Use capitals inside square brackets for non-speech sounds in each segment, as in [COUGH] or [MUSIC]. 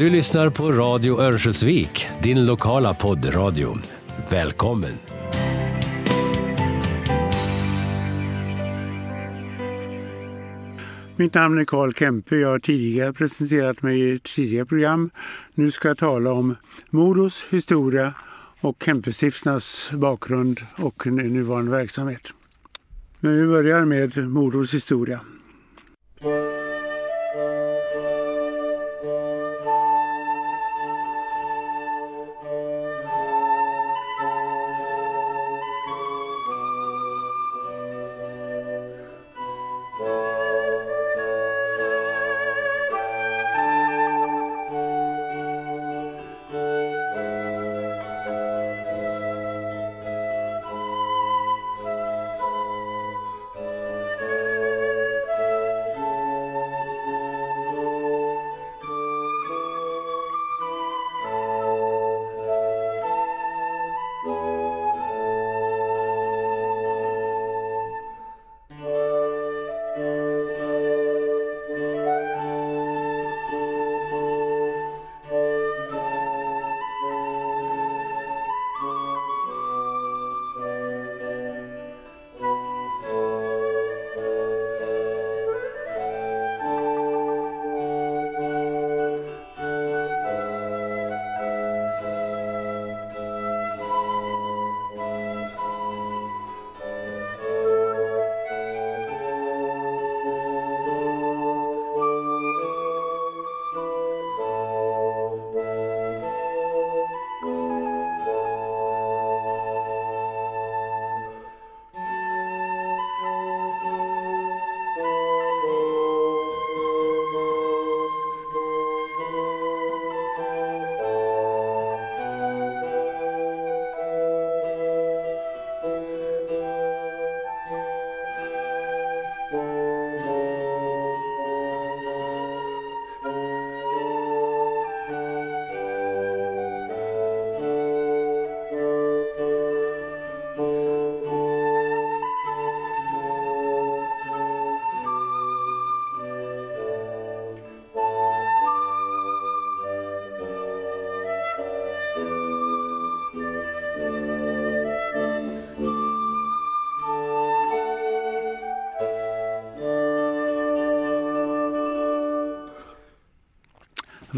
Du lyssnar på Radio Örnsköldsvik, din lokala poddradio. Välkommen! Mitt namn är Karl Kempe. Jag har tidigare presenterat mig i ett tidigare program. Nu ska jag tala om Modos historia och Kempestiftarnas bakgrund och nuvarande verksamhet. Men vi börjar med Modos historia.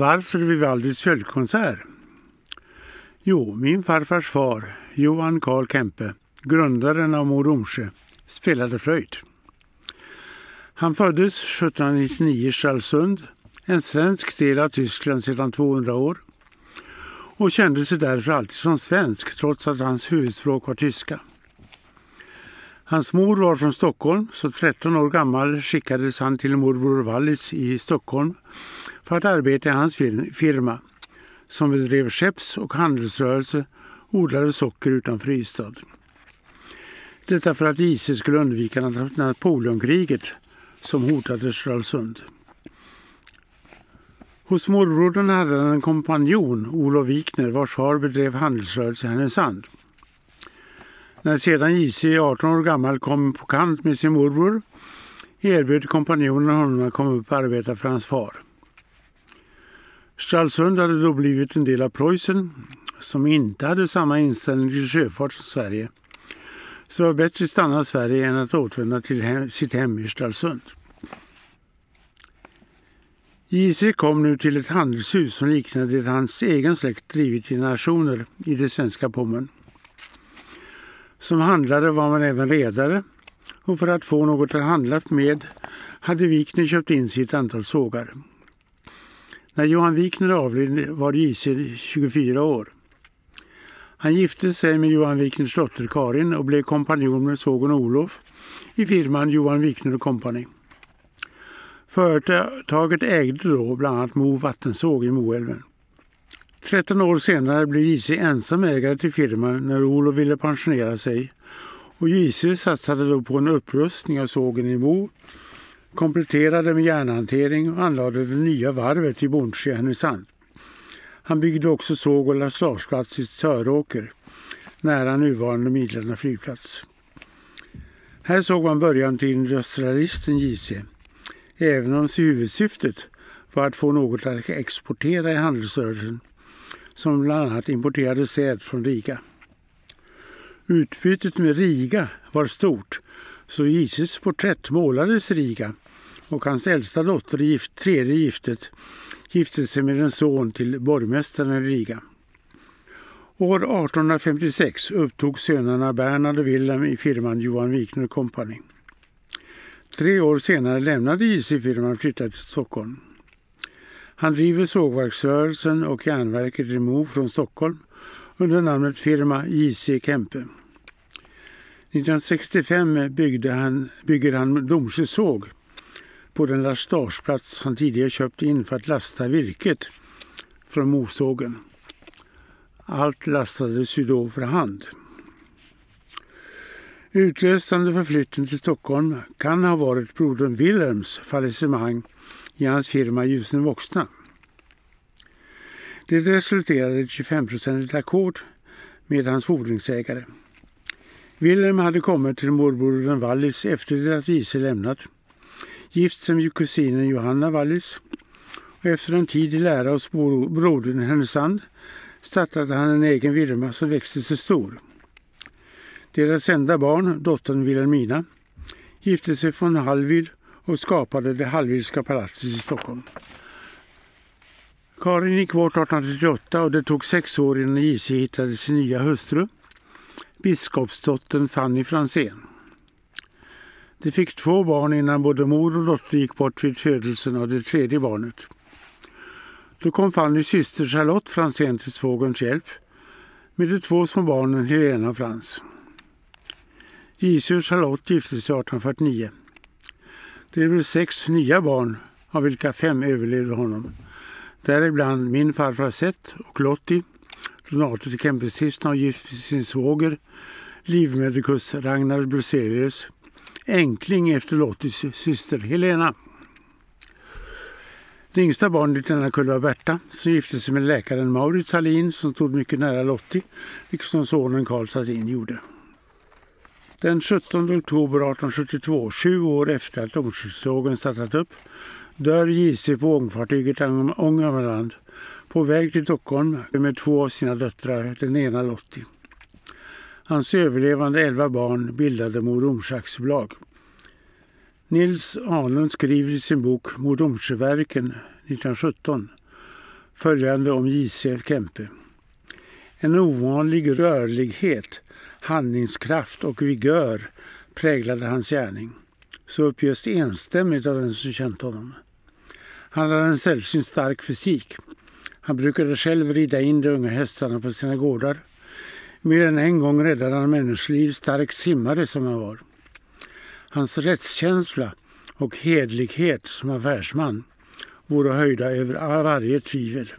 Varför Vivaldis följdkonsert? Jo, min farfars far, Johan Karl Kempe, grundaren av Mo Domsjö, spelade flöjt. Han föddes 1799 i Stralsund, en svensk del av Tyskland sedan 200 år och kände sig därför alltid som svensk trots att hans huvudspråk var tyska. Hans mor var från Stockholm, så 13 år gammal skickades han till morbror Wallis i Stockholm för att arbeta i hans firma som bedrev skepps och handelsrörelse och odlade socker utanför Ystad. Detta för att IC skulle undvika Napoleonkriget som hotade Stralsund. Hos morbrodern hade han en kompanjon, Olof Wikner, vars far bedrev handelsrörelse i Härnösand. När sedan JC 18 år gammal kom på kant med sin morbror erbjöd kompanjonen honom att komma upp och arbeta för hans far. Stralsund hade då blivit en del av Preussen som inte hade samma inställning till sjöfart som Sverige. Så det var bättre att stanna i Sverige än att återvända till hem, sitt hem i Stralsund. JC kom nu till ett handelshus som liknade det hans egen släkt drivit i generationer i det svenska Pommern. Som handlare var man även redare och för att få något att handla med hade Wikner köpt in sig ett antal sågar. När Johan Wikner avled var JC 24 år. Han gifte sig med Johan Wikners dotter Karin och blev kompanjon med sågen Olof i firman Johan Wikner Company. Företaget ägde då bland annat Mo vattensåg i Moälven. 13 år senare blev JC ensam ägare till firman när Olof ville pensionera sig och JC satsade då på en upprustning av sågen i Mo kompletterade med järnhantering och anlade det nya varvet i Bondsjö i Härnösand. Han byggde också såg och lastageplats i Söråker, nära nuvarande Midlanda flygplats. Här såg man början till industrialisten JC, även om huvudsyftet var att få något att exportera i handelsrörelsen som bland annat importerade säd från Riga. Utbytet med Riga var stort så JCs porträtt målades i Riga och hans äldsta dotter i gift, tredje giftet gifte sig med en son till borgmästaren i Riga. År 1856 upptog sönerna Bernhard och Wilhelm i firman Johan Wikner Company. Tre år senare lämnade JC-firman och flyttade till Stockholm. Han driver sågverksrörelsen och järnverket i Mo från Stockholm under namnet firma JC Kempe. 1965 byggde han, bygger han Domsjö såg på den lastageplats han tidigare köpt in för att lasta virket från Mosågen. Allt lastades ju då för hand. Utlösande för flytten till Stockholm kan ha varit brodern Wilhelms fallissemang i hans firma Ljusen Voxna. Det resulterade i ett 25-procentigt ackord med hans fordringsägare. Wilhelm hade kommit till morbrodern Wallis efter det att Ise lämnat, gift sig med kusinen Johanna Wallis och efter en tid i lära hos brodern i Härnösand startade han en egen firma som växte sig stor. Deras enda barn, dottern Wilhelmina, gifte sig från Hallwyl och skapade det Hallwylska palatset i Stockholm. Karin gick bort 1838 och det tog sex år innan JC hittade sin nya hustru, biskopsdottern Fanny Fransén. De fick två barn innan både mor och dotter gick bort vid födelsen av det tredje barnet. Då kom Fannys syster Charlotte Franzén till svågerns hjälp med de två små barnen Helena och Frans. JC och Charlotte gifte sig 1849. Det blev sex nya barn, av vilka fem överlevde honom. Däribland min farfar Seth och Lottie, donator till Kempestiftelsen och gift med sin svåger, livmedikus Ragnar Bruselius, Änkling efter Lotties syster Helena. Det yngsta barnet i denna kull var Berta som gifte sig med läkaren Maurits Hallin som stod mycket nära Lottie, liksom sonen Karl Salin gjorde. Den 17 oktober 1872, sju år efter att ångskyddsågen startat upp, dör JC på ångfartyget Ångermanland på väg till Stockholm med två av sina döttrar, den ena Lottie. Hans överlevande elva barn bildade Mo aktiebolag. Nils Ahlund skriver i sin bok Mo 1917 följande om J.C. Kempe. En ovanlig rörlighet, handlingskraft och vigör präglade hans gärning. Så uppges enstämmigt av den som känt honom. Han hade en sällsynt stark fysik. Han brukade själv rida in de unga hästarna på sina gårdar. Mer än en gång räddade han människoliv, stark simmare som han var. Hans rättskänsla och hedlighet som affärsman vore höjda över varje tvivel.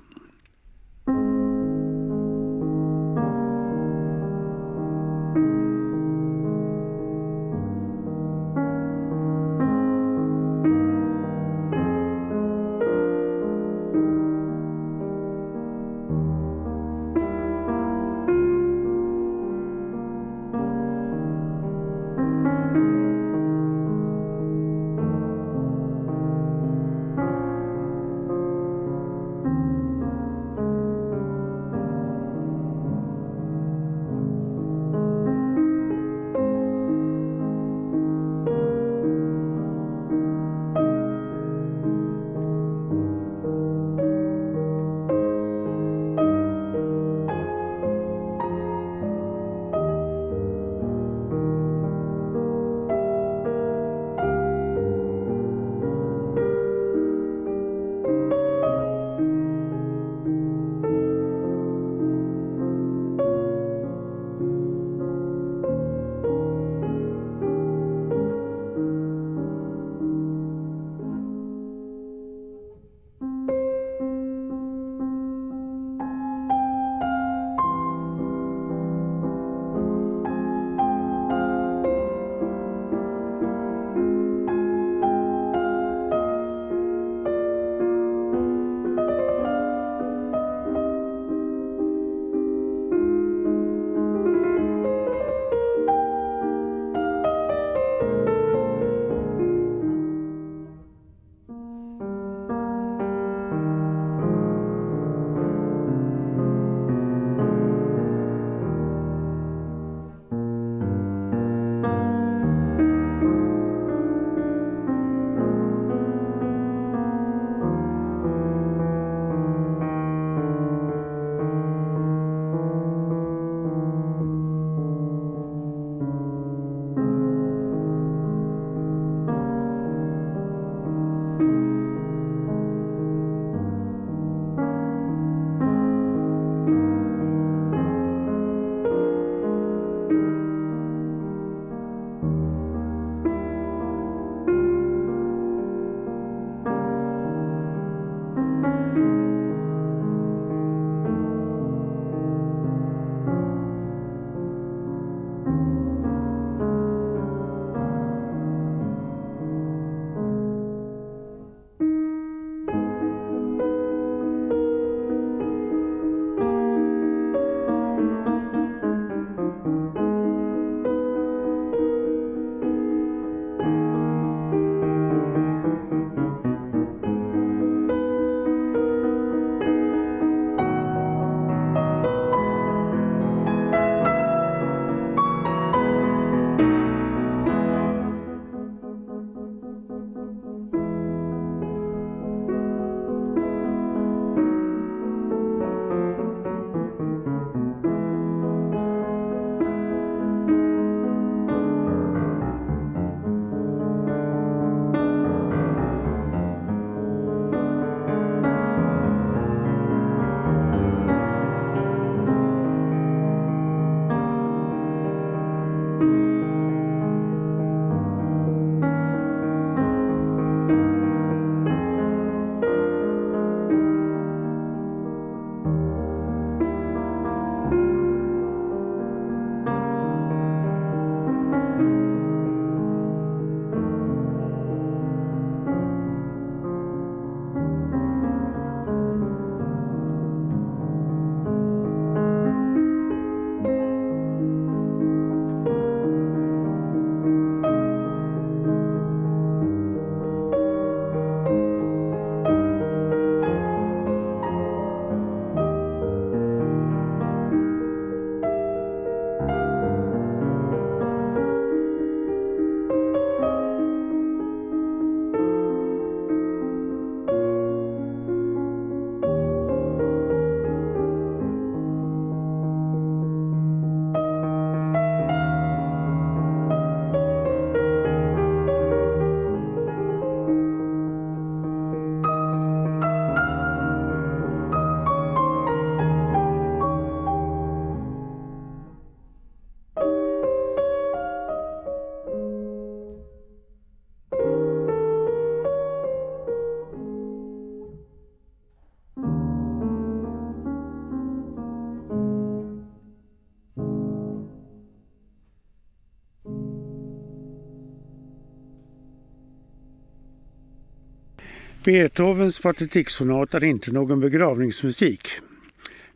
Beethovens Patetiksonat är inte någon begravningsmusik,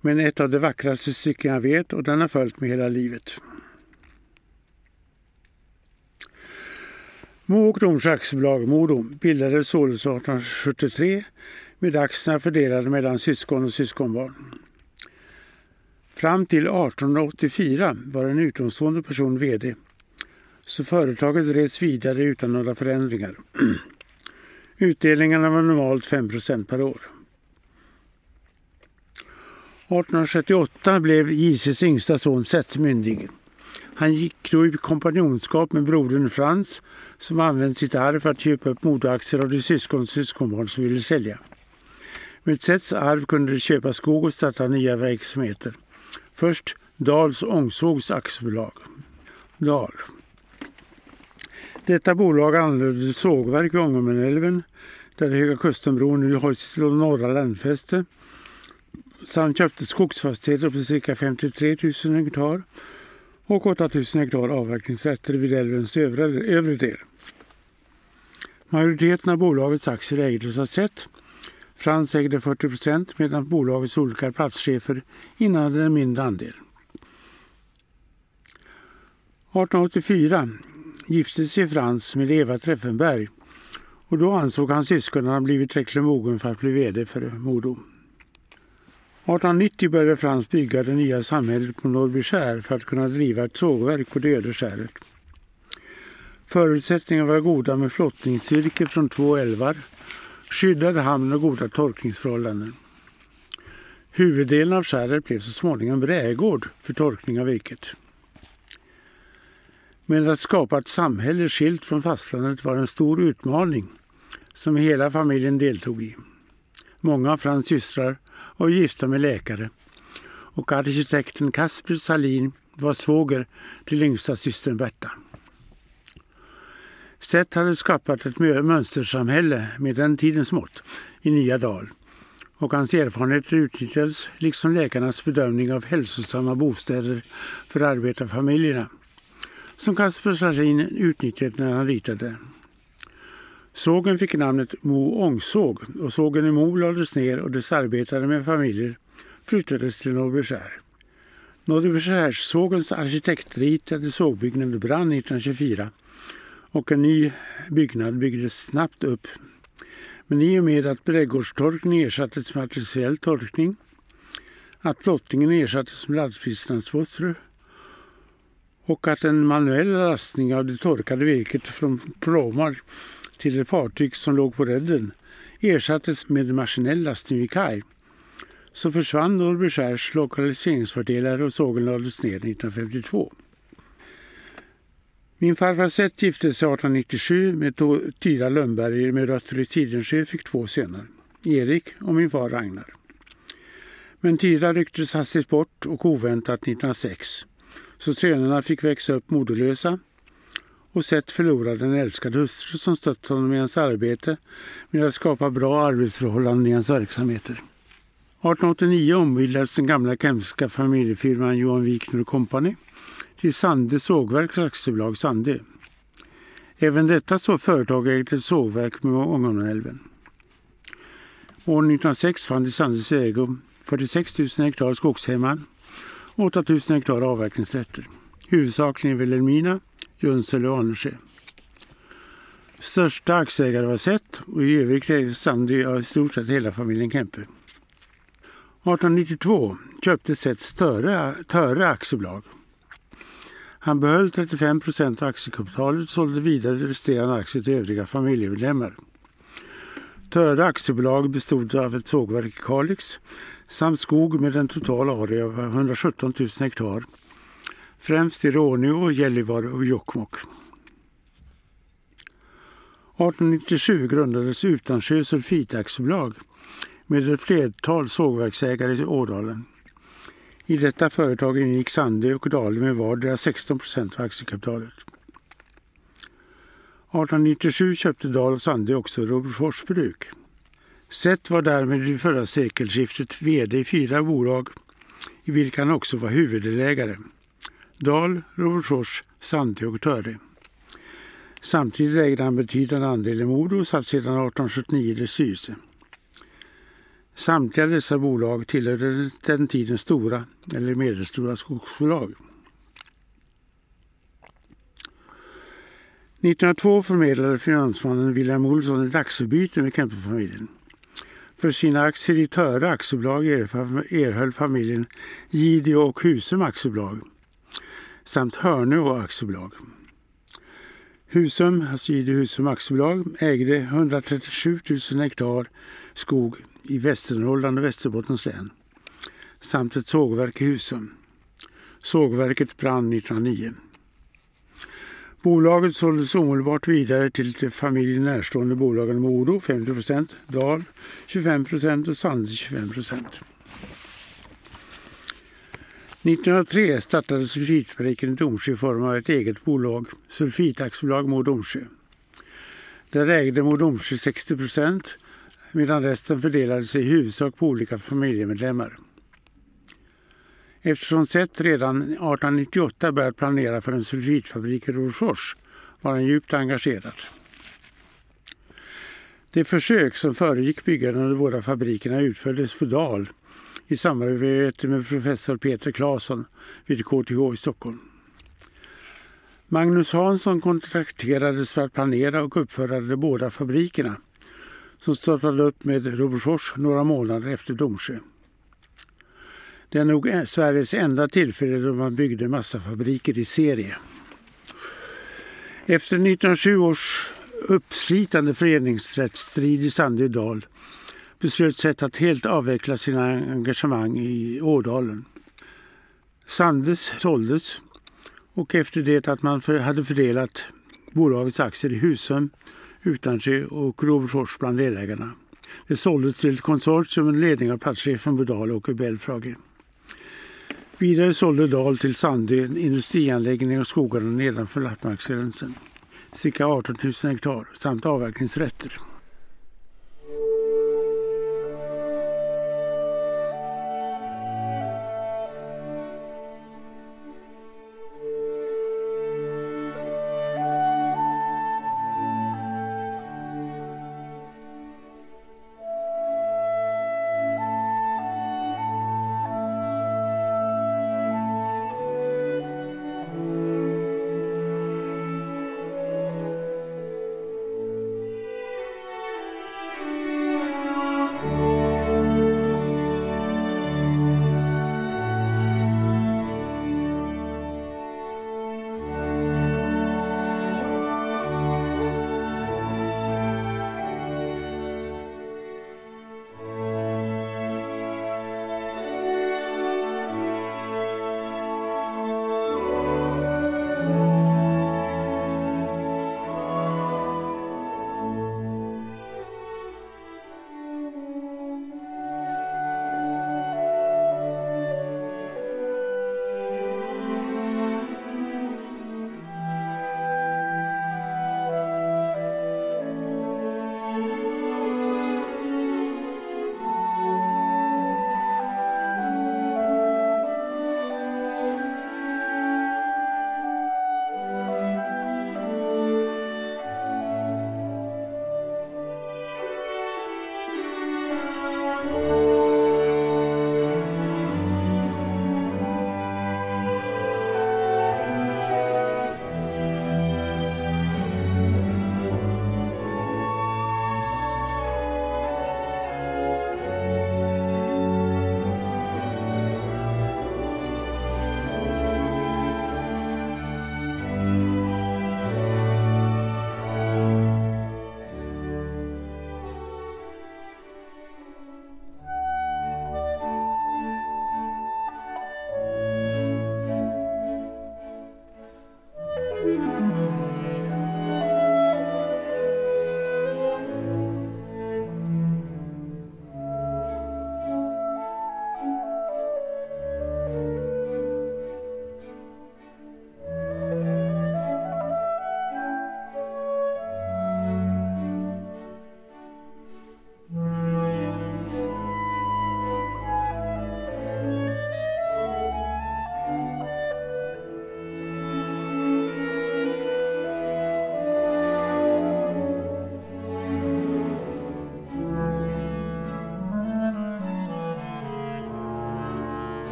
men ett av de vackraste stycken jag vet och den har följt mig hela livet. Mo och Domsjö aktiebolag, Modom, bildades således 1873 med aktierna fördelade mellan syskon och syskonbarn. Fram till 1884 var en utomstående person VD, så företaget drevs vidare utan några förändringar. [CLEARS THROAT] Utdelningarna var normalt 5% per år. 1878 blev JCs yngsta son Seth myndig. Han gick då i kompanjonskap med brodern Frans som använde sitt arv för att köpa upp modeaktier av de syskon och syskonbarn som ville sälja. Med Seths arv kunde de köpa skog och starta nya verksamheter. Först Dals Ångsågs aktiebolag. Dal. Detta bolag anlade sågverk vid Ångermanälven där Höga Kustenbron nu har sitt norra landfäste samt köpte skogsfastigheter på cirka 53 000 hektar och 8 000 hektar avverkningsrätter vid älvens övre, övre del. Majoriteten av bolagets aktier ägdes av SET. Frans ägde 40 procent medan bolagets olika platschefer innehade en mindre andel. 1884 gifte sig Frans med Eva Treffenberg och då ansåg han syskonen ha blivit tillräckligt mogen för att bli VD för Modo. 1890 började Frans bygga det nya samhället på Norrbyskär för att kunna driva ett sågverk på det öde skäret. Förutsättningarna var goda med flottningsvirke från två älvar, skyddad hamn och goda torkningsförhållanden. Huvuddelen av skäret blev så småningom brädgård för torkning av virket. Men att skapa ett samhälle skilt från fastlandet var en stor utmaning som hela familjen deltog i. Många av Frans systrar var gifta med läkare och arkitekten Kasper Salin var svåger till yngsta systern Berta. Seth hade skapat ett mönstersamhälle med den tidens mått i Nya Dal och hans erfarenheter utnyttjades liksom läkarnas bedömning av hälsosamma bostäder för arbetarfamiljerna som Kasper Sahlin utnyttjade när han ritade. Sågen fick namnet Mo Ångsåg och sågen i Mo lades ner och dess arbetare med familjer flyttades till Norrbyskär. Norrbyskärssågens arkitektritade sågbyggnad brann 1924 och en ny byggnad byggdes snabbt upp. Men i och med att brädgårdstorkning ersattes med artificiell torkning, att flottningen ersattes med lastbilstransporter och att en manuell lastning av det torkade virket från pråmar till ett fartyg som låg på redden ersattes med maskinell lastning vid kaj så försvann Norrby lokaliseringsfördelar och sågen lades ner 1952. Min farfar Seth gifte sig 1897 med Tyra Lönnberger med rötter i Tidensjö fick två söner, Erik och min far Ragnar. Men Tyra rycktes hastigt bort och oväntat 1906 så sönerna fick växa upp moderlösa och Seth förlorade en älskad hustru som stött honom i hans arbete med att skapa bra arbetsförhållanden i hans verksamheter. 1889 ombildades den gamla kemska familjefirman Johan Wikner Company till Sande sågverks aktiebolag Sande. Även detta så företag ägde ett sågverk med Ångermanälven. År 1906 fann i Sandes ägo 46 000 hektar skogshemman 8 000 hektar avverkningsrätter, huvudsakligen i Vilhelmina, Junsele och Annersjö. Största aktieägare var Seth och i övrigt ägdes Sandy av i stort sett hela familjen Kempe. 1892 köpte Seth Töre, Töre aktiebolag. Han behöll 35 procent av aktiekapitalet och sålde vidare resterande aktier till övriga familjemedlemmar. Töre aktiebolag bestod av ett sågverk i Kalix samt skog med en total area av 117 000 hektar, främst i Råneå, Gällivare och Jokkmokk. 1897 grundades Utansjö sulfitaktiebolag med ett flertal sågverksägare i Ådalen. I detta företag ingick Sandö och Dale med vardera 16 procent av aktiekapitalet. 1897 köpte Dahl och Sande också Robertsfors bruk. Seth var därmed vid förra sekelskiftet VD i fyra bolag i vilka han också var huvuddelägare. Dahl, Robertsfors, Sande och Töre. Samtidigt ägde han betydande andel i Modo och satt sedan 1879 i dess styrelse. Samtliga dessa bolag tillhörde den tiden stora eller medelstora skogsbolag. 1902 förmedlade finansmannen William Olsson ett aktiebyte med Kemperfamiljen. För sina aktier i Töre aktiebolag erhöll familjen Gideå och Husum aktiebolag samt Hörnö aktiebolag. Husum, alltså Gideå Husum aktiebolag, ägde 137 000 hektar skog i Västernorrland och Västerbottens län samt ett sågverk i Husum. Sågverket brann 1909. Bolaget såldes omedelbart vidare till de familjen närstående bolagen Modo 50% Dal 25% och Sande 25% 1903 startade sulfitfabriken i Domsjö i form av ett eget bolag, Sulfitaktiebolag Mo Domsjö. Där ägde Mo Domsjö 60% medan resten fördelade sig i huvudsak på olika familjemedlemmar. Eftersom Seth redan 1898 började planera för en sulfitfabrik i Rorsfors var han djupt engagerad. Det försök som föregick byggandet av de båda fabrikerna utfördes på Dal i samarbete med professor Peter Claesson vid KTH i Stockholm. Magnus Hansson kontrakterades för att planera och uppföra de båda fabrikerna som startade upp med Robertsfors några månader efter Domsjö. Det är nog Sveriges enda tillfälle då man byggde massafabriker i serie. Efter 1907 års uppslitande föreningsrättsstrid i Sandödal beslöt Seth att helt avveckla sina engagemang i Ådalen. Sandes såldes och efter det att man hade fördelat bolagets aktier i Husum, Utansjö och Robertsfors bland delägarna. Det såldes till ett konsortium under ledning av platschefen Budal och Belfrage. Vidare sålde Dahl till Sandö industrianläggning och skogarna nedanför lappmarksgränsen, cirka 18 000 hektar, samt avverkningsrätter.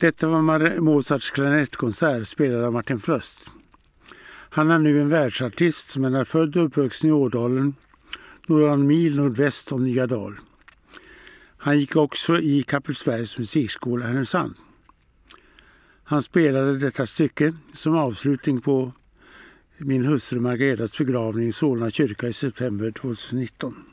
Detta var Mozarts klarinettkonsert spelad av Martin Fröst. Han är nu en världsartist som är född och uppvuxen i Ådalen, några mil nordväst om Nya Dal. Han gick också i Kappelsbergs musikskola i Härnösand. Han spelade detta stycke som avslutning på min hustru Margaretas begravning i Solna kyrka i september 2019.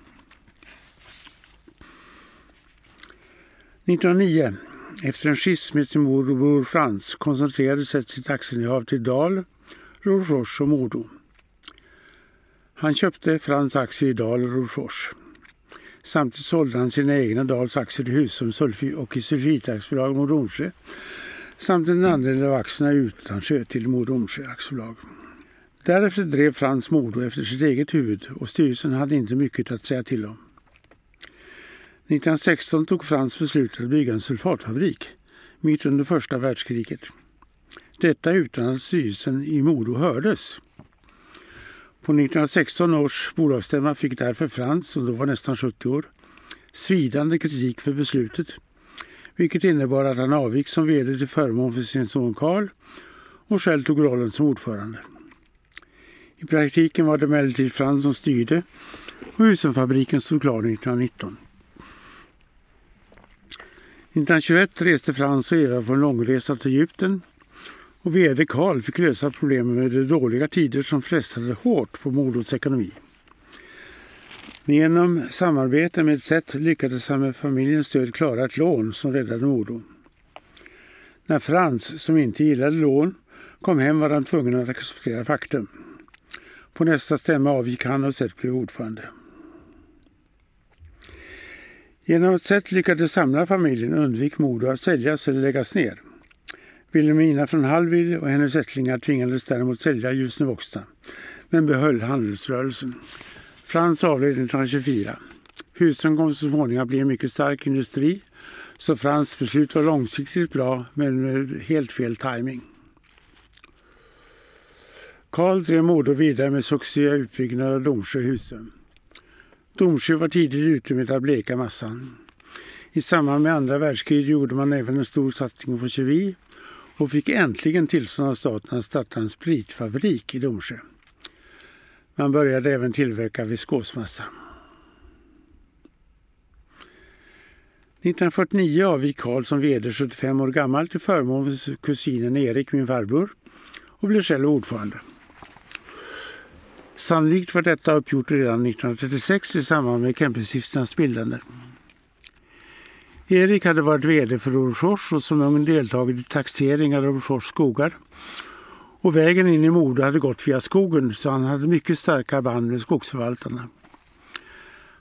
1909, efter en schism med sin mor och bror Frans, koncentrerade sig sitt aktieinnehav till Dal, Rolfors och Modo. Han köpte Frans aktier i Dal och Rolfors. Samtidigt sålde han sina egna Dals aktier i Husum och i Sulfit AB Modonsjö samt en andel av aktierna i Utansjö till Modonsjö aktiebolag. Därefter drev Frans Modo efter sitt eget huvud och styrelsen hade inte mycket att säga till om. 1916 tog Frans beslutet att bygga en sulfatfabrik mitt under första världskriget. Detta utan att styrelsen i Modo hördes. På 1916 års bolagsstämma fick därför Frans, som då var nästan 70 år, svidande kritik för beslutet, vilket innebar att han avgick som vd till förmån för sin son Karl och själv tog rollen som ordförande. I praktiken var det emellertid Frans som styrde och Husumfabriken stod klar 1919. 1921 reste Frans och Eva på en långresa till Egypten och vd Karl fick lösa problemen med de dåliga tider som frestade hårt på Modos ekonomi. Men genom samarbete med SET lyckades han med familjens stöd klara ett lån som räddade Modo. När Frans, som inte gillade lån, kom hem var han tvungen att acceptera faktum. På nästa stämma avgick han och SET blev ordförande. Genom att sätt lyckades samla familjen undvik Modo att säljas eller läggas ner. Wilhelmina från Hallwyl och hennes ättlingar tvingades däremot sälja Ljusne men behöll handelsrörelsen. Frans avled 1924. Husum kom så småningom att bli en mycket stark industri så Frans beslut var långsiktigt bra men med helt fel timing. Karl drev Modo vidare med succé utbyggnad av Domsjö Husum. Domsjö var tidigt ute med att bleka massan. I samband med andra världskriget gjorde man även en stor satsning på kemi och fick äntligen tillstånd av staten att starta en spritfabrik i Domsjö. Man började även tillverka viskosmassa. 1949 avgick Karl som vd 75 år gammal till förmån för kusinen Erik, min farbror, och blev själv ordförande. Sannolikt var detta uppgjort redan 1936 i samband med Kempestiftelsens bildande. Erik hade varit vd för Orrefors och som ung deltagit i taxering av Orrefors skogar. Och vägen in i Modo hade gått via skogen så han hade mycket starka band med skogsförvaltarna.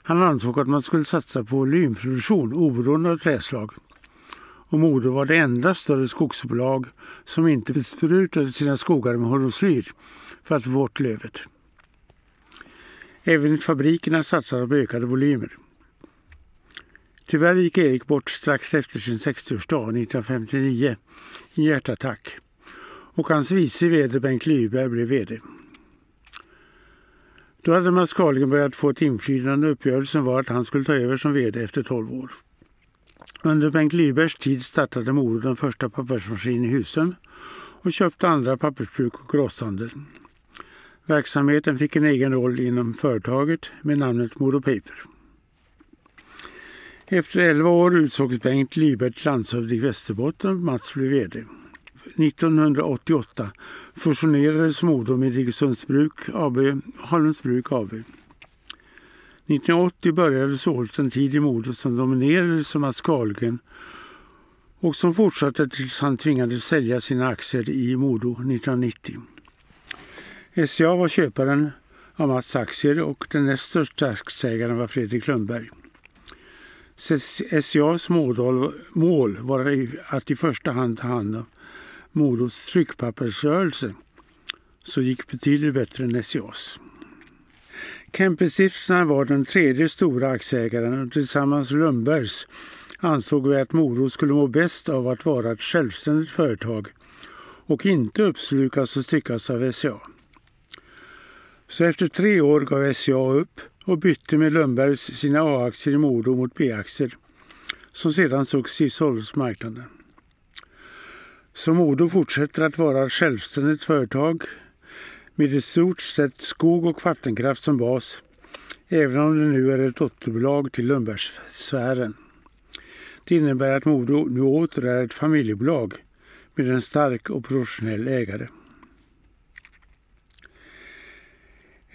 Han ansåg att man skulle satsa på volymproduktion oberoende av träslag. Och Modo var det enda större skogsbolag som inte besprutade sina skogar med hormoslyr för att få bort lövet. Även fabrikerna satsade på ökade volymer. Tyvärr gick Erik bort strax efter sin 60-årsdag 1959 i en hjärtattack och hans vice vd Bengt Lyberg blev vd. Då hade Mats Carlgren börjat få ett inflytande. och Uppgörelsen var att han skulle ta över som vd efter 12 år. Under Bengt Lybergs tid startade Modo den första pappersmaskinen i Husum och köpte andra pappersbruk och grosshandel. Verksamheten fick en egen roll inom företaget med namnet Modo Paper. Efter 11 år utsågs Bengt Lyberg till landshövding i Västerbotten och Mats blev vd. 1988 fusionerades Modo med Iggesundsbruk AB, Holmsbruk AB. 1980 började således en tid i Modo som dominerades av Mats Carlgren och som fortsatte tills han tvingades sälja sina aktier i Modo 1990. SCA var köparen av Mats aktier och den näst största aktieägaren var Fredrik Lundberg. SCAs mål var att i första hand ta hand om Modos tryckpappersrörelse så gick betydligt bättre än SCAs. Kempestiftelserna var den tredje stora aktieägaren och tillsammans med Lundbergs ansåg vi att Modo skulle må bäst av att vara ett självständigt företag och inte uppslukas och styckas av SCA. Så efter tre år gav SCA upp och bytte med Lundbergs sina A-aktier i Modo mot B-aktier som sedan successivt såldes på marknaden. Så Modo fortsätter att vara ett självständigt företag med i stort sett skog och vattenkraft som bas, även om det nu är ett dotterbolag till Lundbergssfären. Det innebär att Modo nu åter är ett familjebolag med en stark och professionell ägare.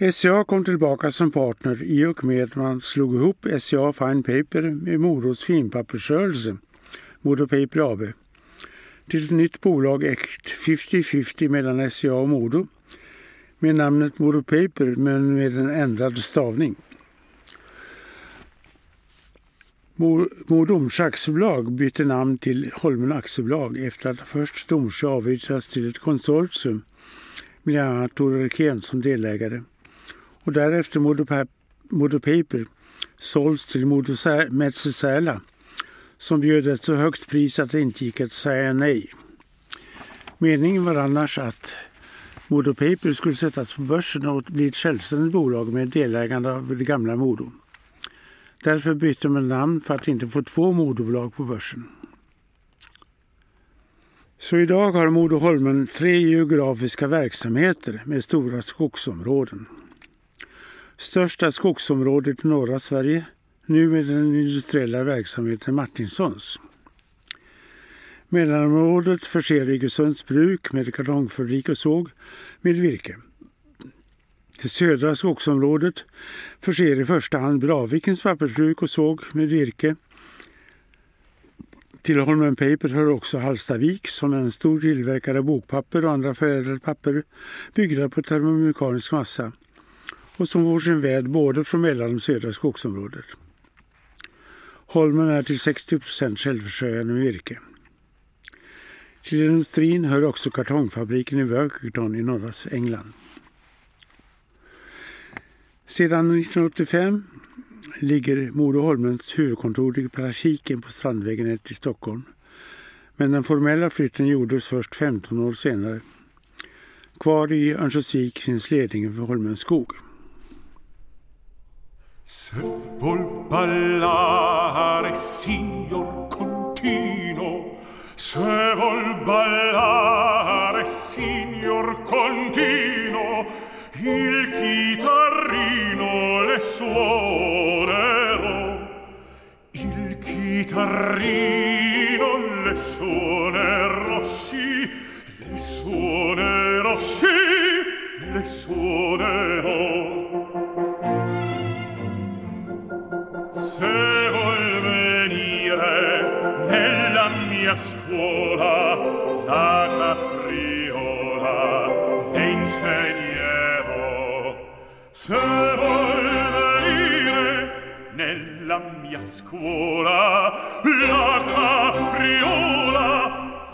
SCA kom tillbaka som partner i och med att man slog ihop SCA Fine Paper med Modos finpappersrörelse, Modo Paper AB, till ett nytt bolag ägt 50-50 mellan SCA och Modo med namnet Modo Paper men med en ändrad stavning. Modo Domsjö aktiebolag bytte namn till Holmen aktiebolag efter att först Domsjö avyttrats till ett konsortium med bland annat Tore Rekén som delägare och därefter Modo Paper sålts till Modo Metsäla som bjöd ett så högt pris att det inte gick att säga nej. Meningen var annars att Modo Paper skulle sättas på börsen och bli ett självständigt bolag med delägande av det gamla Modo. Därför bytte man namn för att inte få två Modobolag på börsen. Så idag har Modo Holmen tre geografiska verksamheter med stora skogsområden. Största skogsområdet i norra Sverige, nu med den industriella verksamheten Martinsons. Mellanområdet förser Iggesunds bruk med kartongfabrik och såg med virke. Det södra skogsområdet förser i första hand Bravikens pappersbruk och såg med virke. Till Holmen Paper hör också Hallstavik som är en stor tillverkare av bokpapper och andra förädlade papper byggda på termomekanisk massa och som får sin väd både från mellan och södra skogsområdet. Holmen är till 60 procent självförsörjande med virke. Till industrin hör också kartongfabriken i Workington i norra England. Sedan 1985 ligger Modoholmens huvudkontor i praktiken på Strandvägen 1 i Stockholm. Men den formella flytten gjordes först 15 år senare. Kvar i Örnsköldsvik finns ledningen för Holmens skog. Se vol ballare, signor Contino, se vol ballare, signor Contino, il chitarrino le suonerò. Il chitarrino le suonerò, sì, le suonerò, sì, le suonerò. a scuola la capriola e insegnerò se vuol venire nella mia scuola la capriola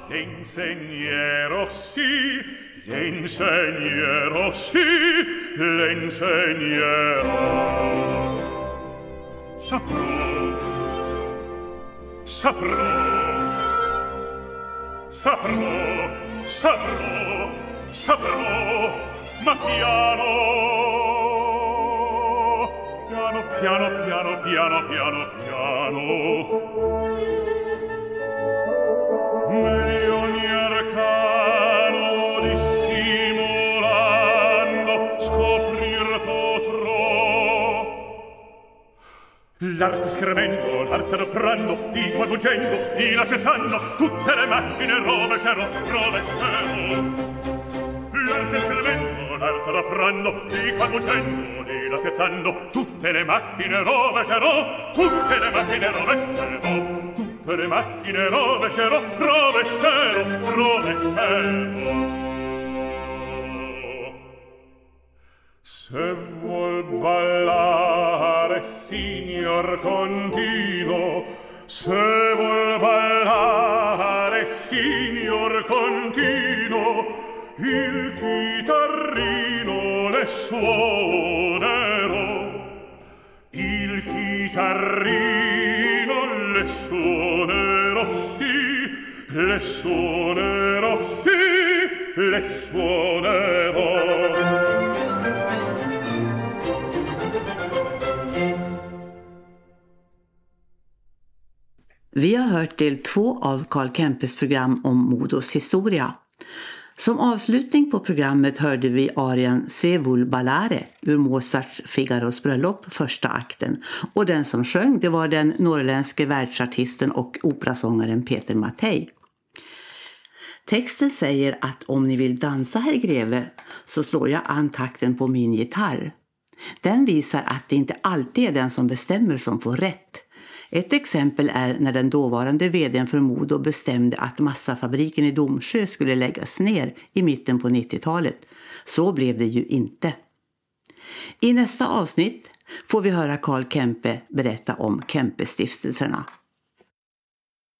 e insegnerò sì L'insegnero sì, l'insegnero. Saprò, saprò, saprò, saprò, saprò, ma piano, piano, piano, piano, piano, piano, piano. L'arte scrivendo, l'arte adoprando, di qua fuggendo, di là cessando, sanno, tutte le macchine rovescerò, rovescerò. L'arte scrivendo, l'arte adoprando, di qua fuggendo, di là cessando, sanno, tutte le macchine rovescerò, tutte le macchine rovescerò, tutte le macchine rovescerò, rovescerò, rovescerò. Se vuol ballare signor contino, se vuol ballare, signor contino, il chitarrino le suonerò. Il chitarrino le suonerò, sì, le suonerò, sì, le suonerò. Vi har hört del två av Karl Kempes program om Modos historia. Som avslutning på programmet hörde vi arien Se vul ballare ur Mozarts Figaros bröllop, första akten. Och den som sjöng det var den norrländske världsartisten och operasångaren Peter Mattei. Texten säger att om ni vill dansa herr greve så slår jag an takten på min gitarr. Den visar att det inte alltid är den som bestämmer som får rätt. Ett exempel är när den dåvarande vdn för Modo bestämde att massafabriken i Domsjö skulle läggas ner i mitten på 90-talet. Så blev det ju inte. I nästa avsnitt får vi höra Karl Kempe berätta om Kempestiftelserna.